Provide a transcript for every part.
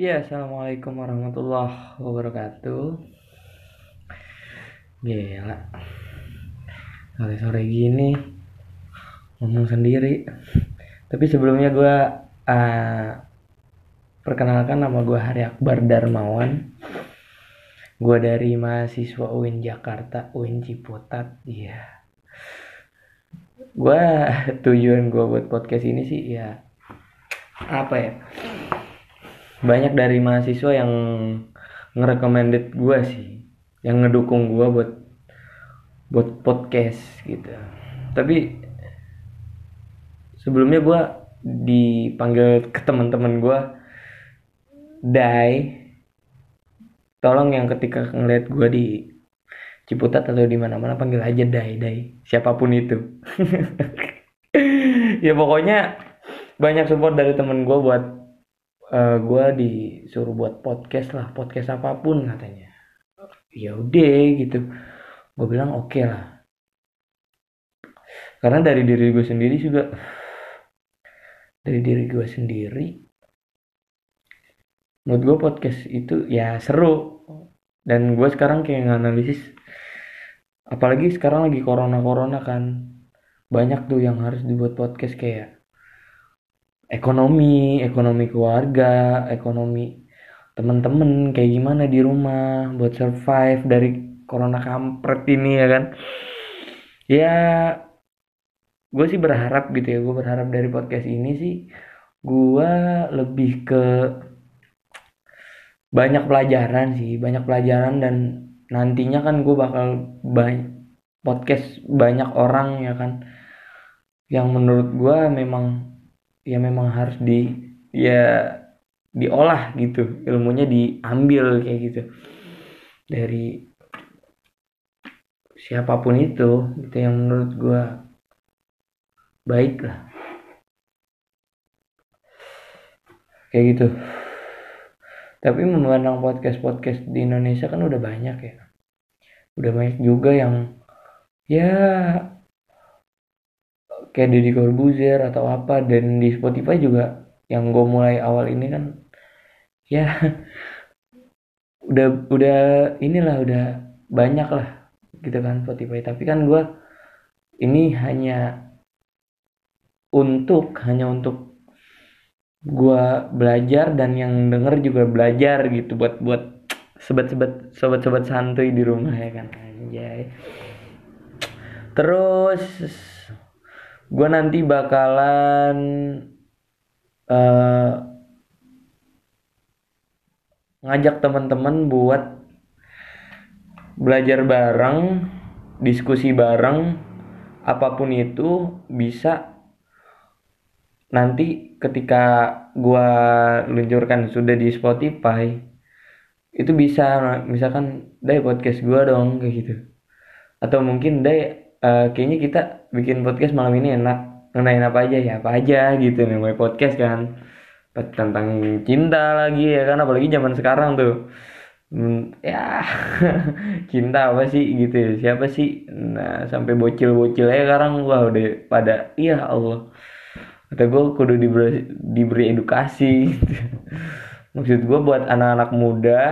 Ya, assalamualaikum warahmatullahi wabarakatuh. Gila. Sore-sore gini ngomong sendiri. Tapi sebelumnya gue uh, perkenalkan nama gue Hari Akbar Darmawan. Gue dari mahasiswa UIN Jakarta, UIN Ciputat. Iya. Yeah. Gue tujuan gue buat podcast ini sih ya apa ya? Banyak dari mahasiswa yang ngerecommended gue sih yang ngedukung gue buat buat podcast gitu. Tapi sebelumnya gue dipanggil ke teman-teman gue Dai. Tolong yang ketika ngeliat gue di Ciputat atau di mana-mana panggil aja Dai Dai. Siapa pun itu. Ya pokoknya banyak support dari temen gue buat uh, eh, gue disuruh buat podcast lah podcast apa pun katanya. Ya udah gitu. Gue bilang oke okay lah. Karena dari diri gue sendiri juga dari diri gue sendiri menurut gue podcast itu ya seru. Dan gue sekarang kayak nganalisis apalagi sekarang lagi corona corona kan banyak tuh yang harus dibuat podcast kayak ekonomi ekonomi keluarga ekonomi temen-temen kayak gimana di rumah buat survive dari corona kampret ini ya kan? Ya gue sih berharap gitu ya gue berharap dari podcast ini sih gue lebih ke banyak pelajaran sih banyak pelajaran dan nantinya kan gue bakal banyak podcast banyak orang ya kan? Yang menurut gue memang ya memang harus di ya diolah gitu. Ilmunya diambil kayak gitu. Dari siapa pun itu itu yang menurut gue baik lah. Kayak gitu. Tapi memandang podcast podcast di Indonesia kan udah banyak ya. Udah banyak juga yang ya kayak Deddy Corbuzier atau apa dan di Spotify juga yang gue mulai awal ini kan ya udah udah inilah udah banyak lah gitu kan Spotify. Tapi kan gue ini hanya untuk hanya untuk gue belajar dan yang denger juga belajar gitu buat buat sobat-sobat sobat-sobat santuy di rumah ya kan. Anjay. Terus gue nanti bakalan uh, ngajak teman-teman buat belajar bareng, diskusi bareng, apa pun itu bisa nanti ketika gue luncurkan sudah di Spotify itu bisa misalkan deh podcast gue dong kayak gitu. Atau mungkin deh uh, kayaknya kita bikin podcast malam ini enak. Ngenain apa aja? Ya apa aja gitu. Namanya podcast kan. Tentang cinta lagi ya kan. Apalagi zaman sekarang tuh. Hmm, ya cinta apa sih gitu ya? Siapa sih? Nah sampai bocil-bocil ya sekarang. Wah udah pada iya Allah. Kata gue kudu diberi, diberi edukasi gitu. maksud gue buat anak-anak muda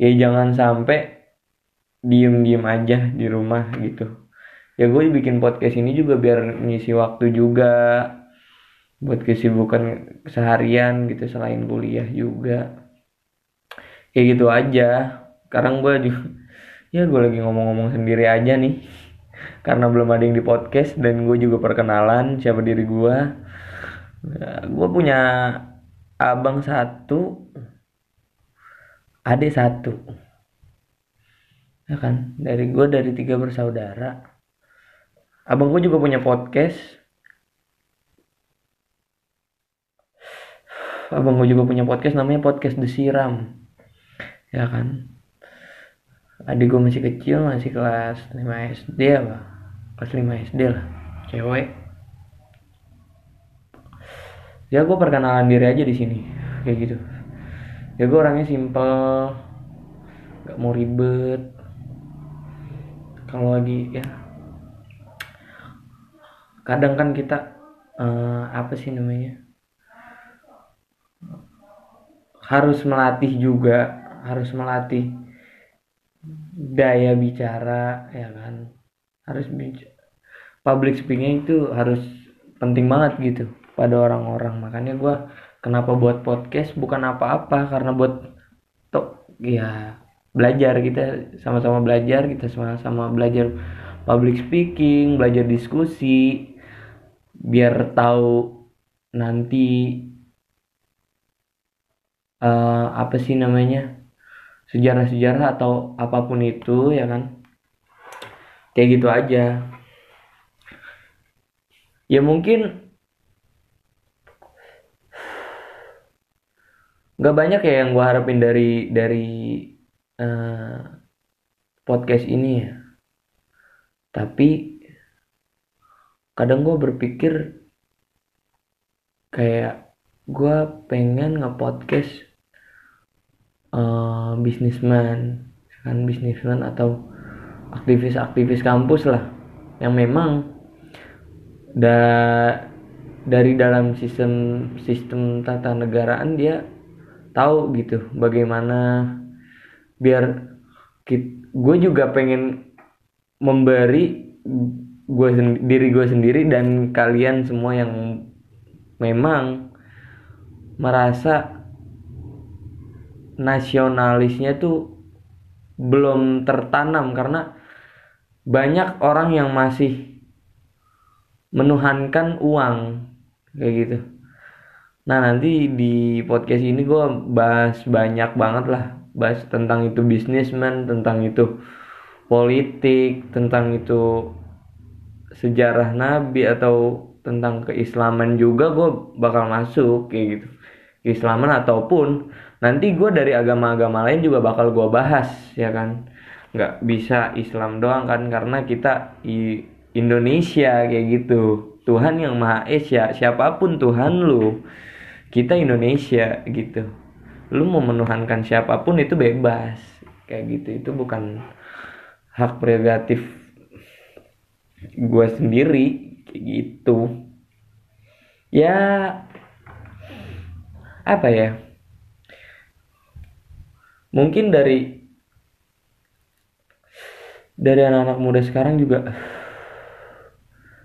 ya jangan sampai diem-diem aja di rumah gitu. Ya gue bikin podcast ini juga biar ngisi waktu juga buat kesibukan seharian gitu selain kuliah juga. Kayak gitu aja. Sekarang gue juga ya gue lagi ngomong-ngomong sendiri aja nih. Karena belum ada yang di podcast dan gue juga perkenalan siapa diri gue nah, gue punya abang satu adik satu ya kan? Dari gue dari tiga bersaudara. Abang gue juga punya podcast. Abang gue juga punya podcast namanya podcast desiram ya kan? Adik gue masih kecil masih kelas 5 SD apa? Kelas 5 SD lah cewek. Ya gue perkenalan diri aja di sini kayak gitu. Ya gue orangnya simple gak mau ribet kalau lagi ya. Kadang kan kita uh, apa sih namanya? Harus melatih juga harus melatih daya bicara ya kan? Harus bicara public speaking itu harus penting banget gitu pada orang-orang. Makanya gue kenapa buat podcast bukan apa-apa karena buat tok ya belajar kita sama-sama belajar kita sama-sama belajar public speaking belajar diskusi biar tahu nanti uh, apa sih namanya sejarah-sejarah atau apa pun itu ya kan? Kayak gitu aja. Ya mungkin nggak banyak ya yang gue harapin dari dari uh, podcast ini ya. Tapi kadang gue berpikir kayak gue pengen nge-podcast uh, bisnisman kan bisnisman atau aktivis-aktivis kampus lah. Yang memang da dari dalam sistem sistem tata negaraan dia tahu gitu bagaimana biar gue juga pengen memberi gue diri gue sendiri dan kalian semua yang memang merasa nasionalisnya tuh belum tertanam karena banyak orang yang masih menuhankan uang kayak gitu. Nah nanti di podcast ini gue bahas banyak banget lah bahas tentang itu bisnismen, tentang itu politik, tentang itu sejarah nabi atau tentang keislaman juga gue bakal masuk kayak gitu. Keislaman ataupun nanti gue dari agama-agama lain juga bakal gue bahas ya kan? Nggak bisa Islam doang kan karena kita di Indonesia kayak gitu. Tuhan yang Maha Esa siapa pun Tuhan lu kita Indonesia gitu lu mau menuhankan siapa pun itu bebas. Kayak gitu itu bukan hak prerogatif gue sendiri. Kayak gitu. Ya apa ya? Mungkin dari dari anak-anak muda sekarang juga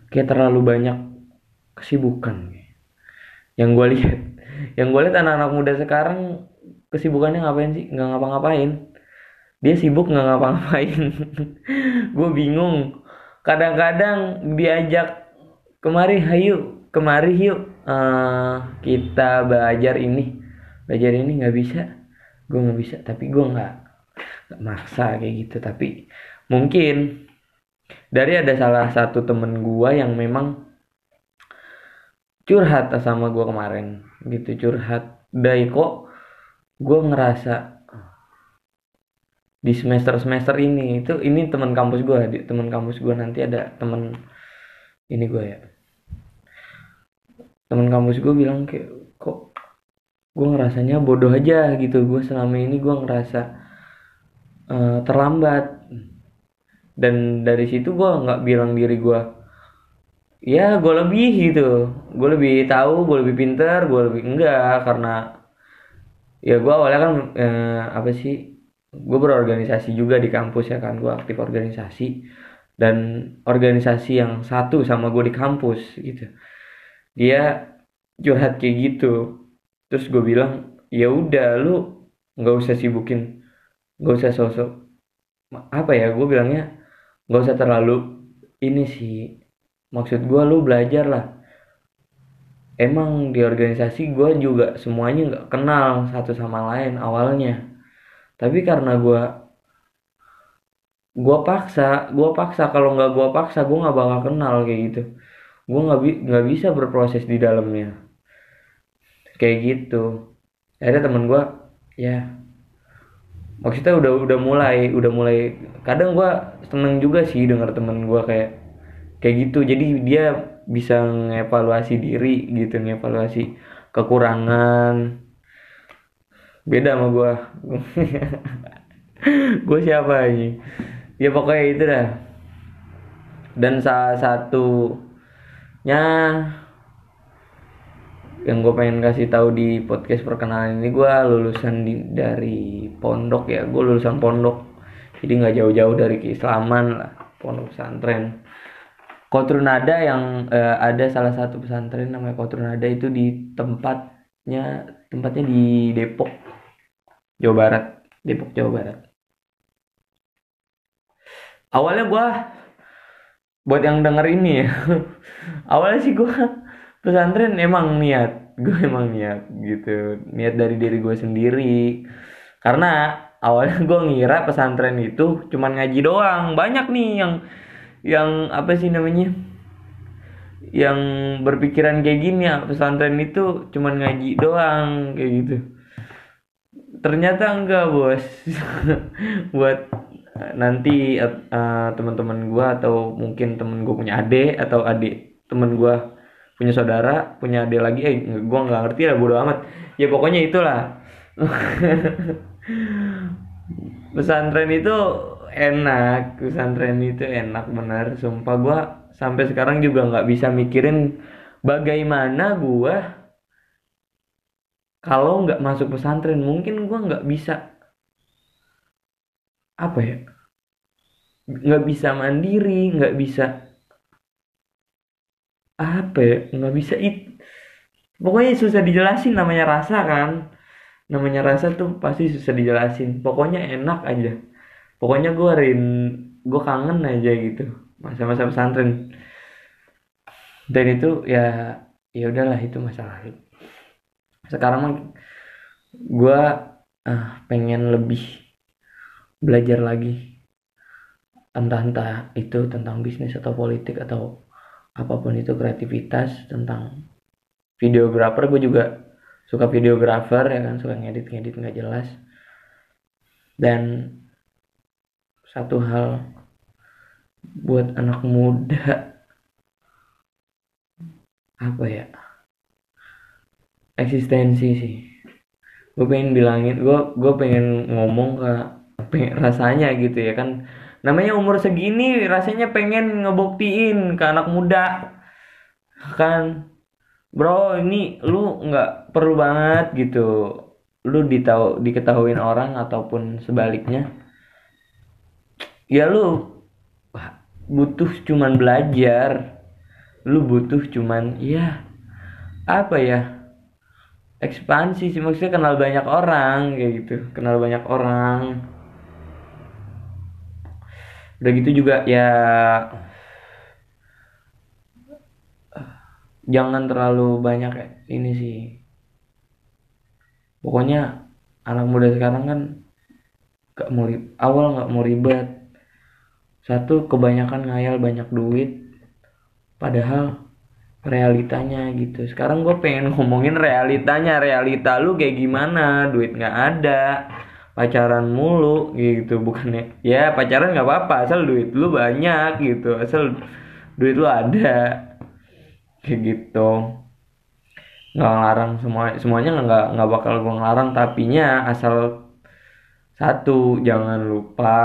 kayak terlalu banyak kesibukan. Yang gue lihat yang gue lihat anak-anak muda sekarang kesibukannya ngapain sih? Nggak ngapa-ngapain. Dia sibuk nggak ngapa-ngapain. Gue bingung. Kadang-kadang diajak kemari hayu kemari yuk uh, kita belajar ini. Belajar ini nggak bisa. Gue nggak bisa. Tapi gue nggak nggak maksa kayak gitu. Tapi mungkin dari ada salah satu temen gue yang memang curhat sama gue kemarin gitu curhat dari kok gue ngerasa di semester semester ini itu ini teman kampus gue di teman kampus gue nanti ada temen ini gue ya. Teman kampus gue bilang kayak kok gue ngerasanya bodoh aja gitu gue selama ini gue ngerasa uh, terlambat. Dan dari situ gue nggak bilang diri gue ya gue lebih gitu. Gue lebih tahu gue lebih pinter gue lebih enggak karena ya gue awalnya kan eh, apa sih gue berorganisasi juga di kampus ya kan gue aktif organisasi. Dan organisasi yang satu sama gue di kampus gitu. Dia curhat kayak gitu. Terus gue bilang ya udah lu nggak usah sibukin nggak usah sosok. Apa ya gue bilangnya nggak usah terlalu ini sih. Maksud gue lu belajar lah emang di organisasi gue juga semuanya nggak kenal satu sama lain awalnya. Tapi karena gue gue paksa gue paksa. Kalau nggak gue paksa gue nggak bakal kenal kayak gitu. Gue nggak bi nggak bisa berproses di dalamnya. Kayak gitu. Ada temen gue ya maksudnya udah udah mulai udah mulai kadang gue seneng juga sih denger temen gue kayak kayak gitu. Jadi dia bisa ngevaluasi diri gitu ngevaluasi kekurangan. Beda sama gue gue siapa ini? Ya pokoknya itu dah. Dan salah satu nya yang gue pengen kasih tahu di podcast perkenalan ini gue lulusan di, dari pondok ya. Gue lulusan pondok. Jadi nggak jauh-jauh dari keislaman lah pondok pesantren Kotrunada yang uh, ada salah satu pesantren namanya Kotrunada itu di tempatnya tempatnya di Depok Jawa Barat. Depok Jawa Barat. Awalnya gue buat yang denger ini ya awalnya sih gue pesantren emang niat gue emang niat gitu. Niat dari diri gue sendiri. Karena awalnya gue ngira pesantren itu cuman ngaji doang. Banyak nih yang yang apa sih namanya yang berpikiran kayak gini ya pesantren itu cuman ngaji doang kayak gitu. Ternyata enggak bos. Buat nanti uh, teman-teman gue atau mungkin temen gue punya adik atau adik temen gue punya saudara punya adik lagi eh gue nggak ngerti lah bodo amat. Ya pokoknya itulah. Pesantren itu enak pesantren itu enak benar sumpah. Gue sampai sekarang juga nggak bisa mikirin bagaimana gue kalau nggak masuk pesantren. Mungkin gue nggak bisa apa ya nggak bisa mandiri nggak bisa apa ya nggak bisa it pokoknya susah dijelasin namanya rasa kan. Namanya rasa tuh pasti susah dijelasin. Pokoknya enak aja pokoknya gue rin gue kangen aja gitu masa-masa pesantren. Dan itu ya ya udahlah itu masalah. Sekarang mah gue uh, pengen lebih belajar lagi. Entah-entah itu tentang bisnis atau politik atau apa pun itu kreativitas tentang videografer. Gue juga suka videografer ya kan suka ngedit ngedit nggak jelas. Dan satu hal buat anak muda. Apa ya? Eksistensi sih. Gue pengen bilangin gue gue pengen ngomong ke pengen, rasanya gitu ya kan. Namanya umur segini rasanya pengen ngebuktiin ke anak muda. Kan bro ini lu nggak perlu banget gitu. Lu ditahu diketahuin orang ataupun sebaliknya ya lu butuh cuman belajar. Lu butuh cuman ya apa ya ekspansi sih. Maksudnya kenal banyak orang kayak gitu. Kenal banyak orang. Udah gitu juga ya jangan terlalu banyak ini sih. Pokoknya anak muda sekarang kan gak mau awal nggak mau ribet satu kebanyakan ngayal banyak duit. Padahal realitanya gitu. Sekarang gue pengen ngomongin realitanya. Realita lu kayak gimana? Duit nggak ada. Pacaran mulu gitu. Bukannya ya pacaran nggak apa-apa. Asal duit lu banyak gitu. Asal duit lu ada. Kayak gitu. Nggak ngelarang semua semuanya nggak nggak bakal gue ngelarang. Tapinya asal satu jangan lupa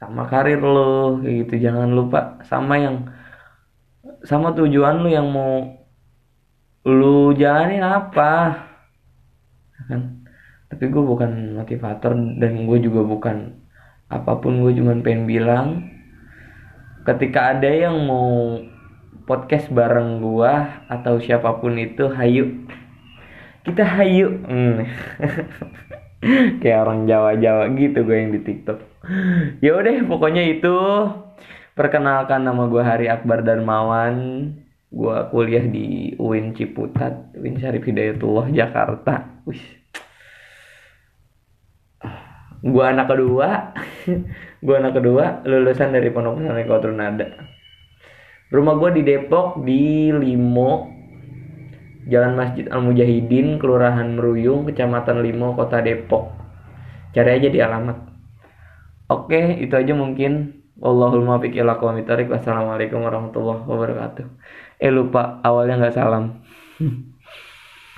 sama karir lo gitu. Jangan lupa sama yang sama tujuan lu yang mau lu jalanin apa kan? Tapi gue bukan motivator dan gue juga bukan apa pun gue cuma pengen bilang ketika ada yang mau podcast bareng gue atau siapa pun itu hayu. Kita hayu. Hmm. kayak orang Jawa-Jawa gitu gue yang di TikTok ya udah pokoknya itu. Perkenalkan nama gue Hari Akbar Darmawan. Gue kuliah di UIN Ciputat UIN Syarif Hidayatullah Jakarta. Wih. Gua anak kedua. Gua anak kedua lulusan dari pondok pesantren Kotrun Nada. Rumah gua di Depok di Limo. Jalan Masjid Al Mujahidin Kelurahan Meruyung Kecamatan Limo Kota Depok. Cari aja di alamat oke itu aja mungkin Wallahul muwaffiq ila Wassalamualaikum warahmatullahi wabarakatuh. Eh lupa awalnya nggak salam.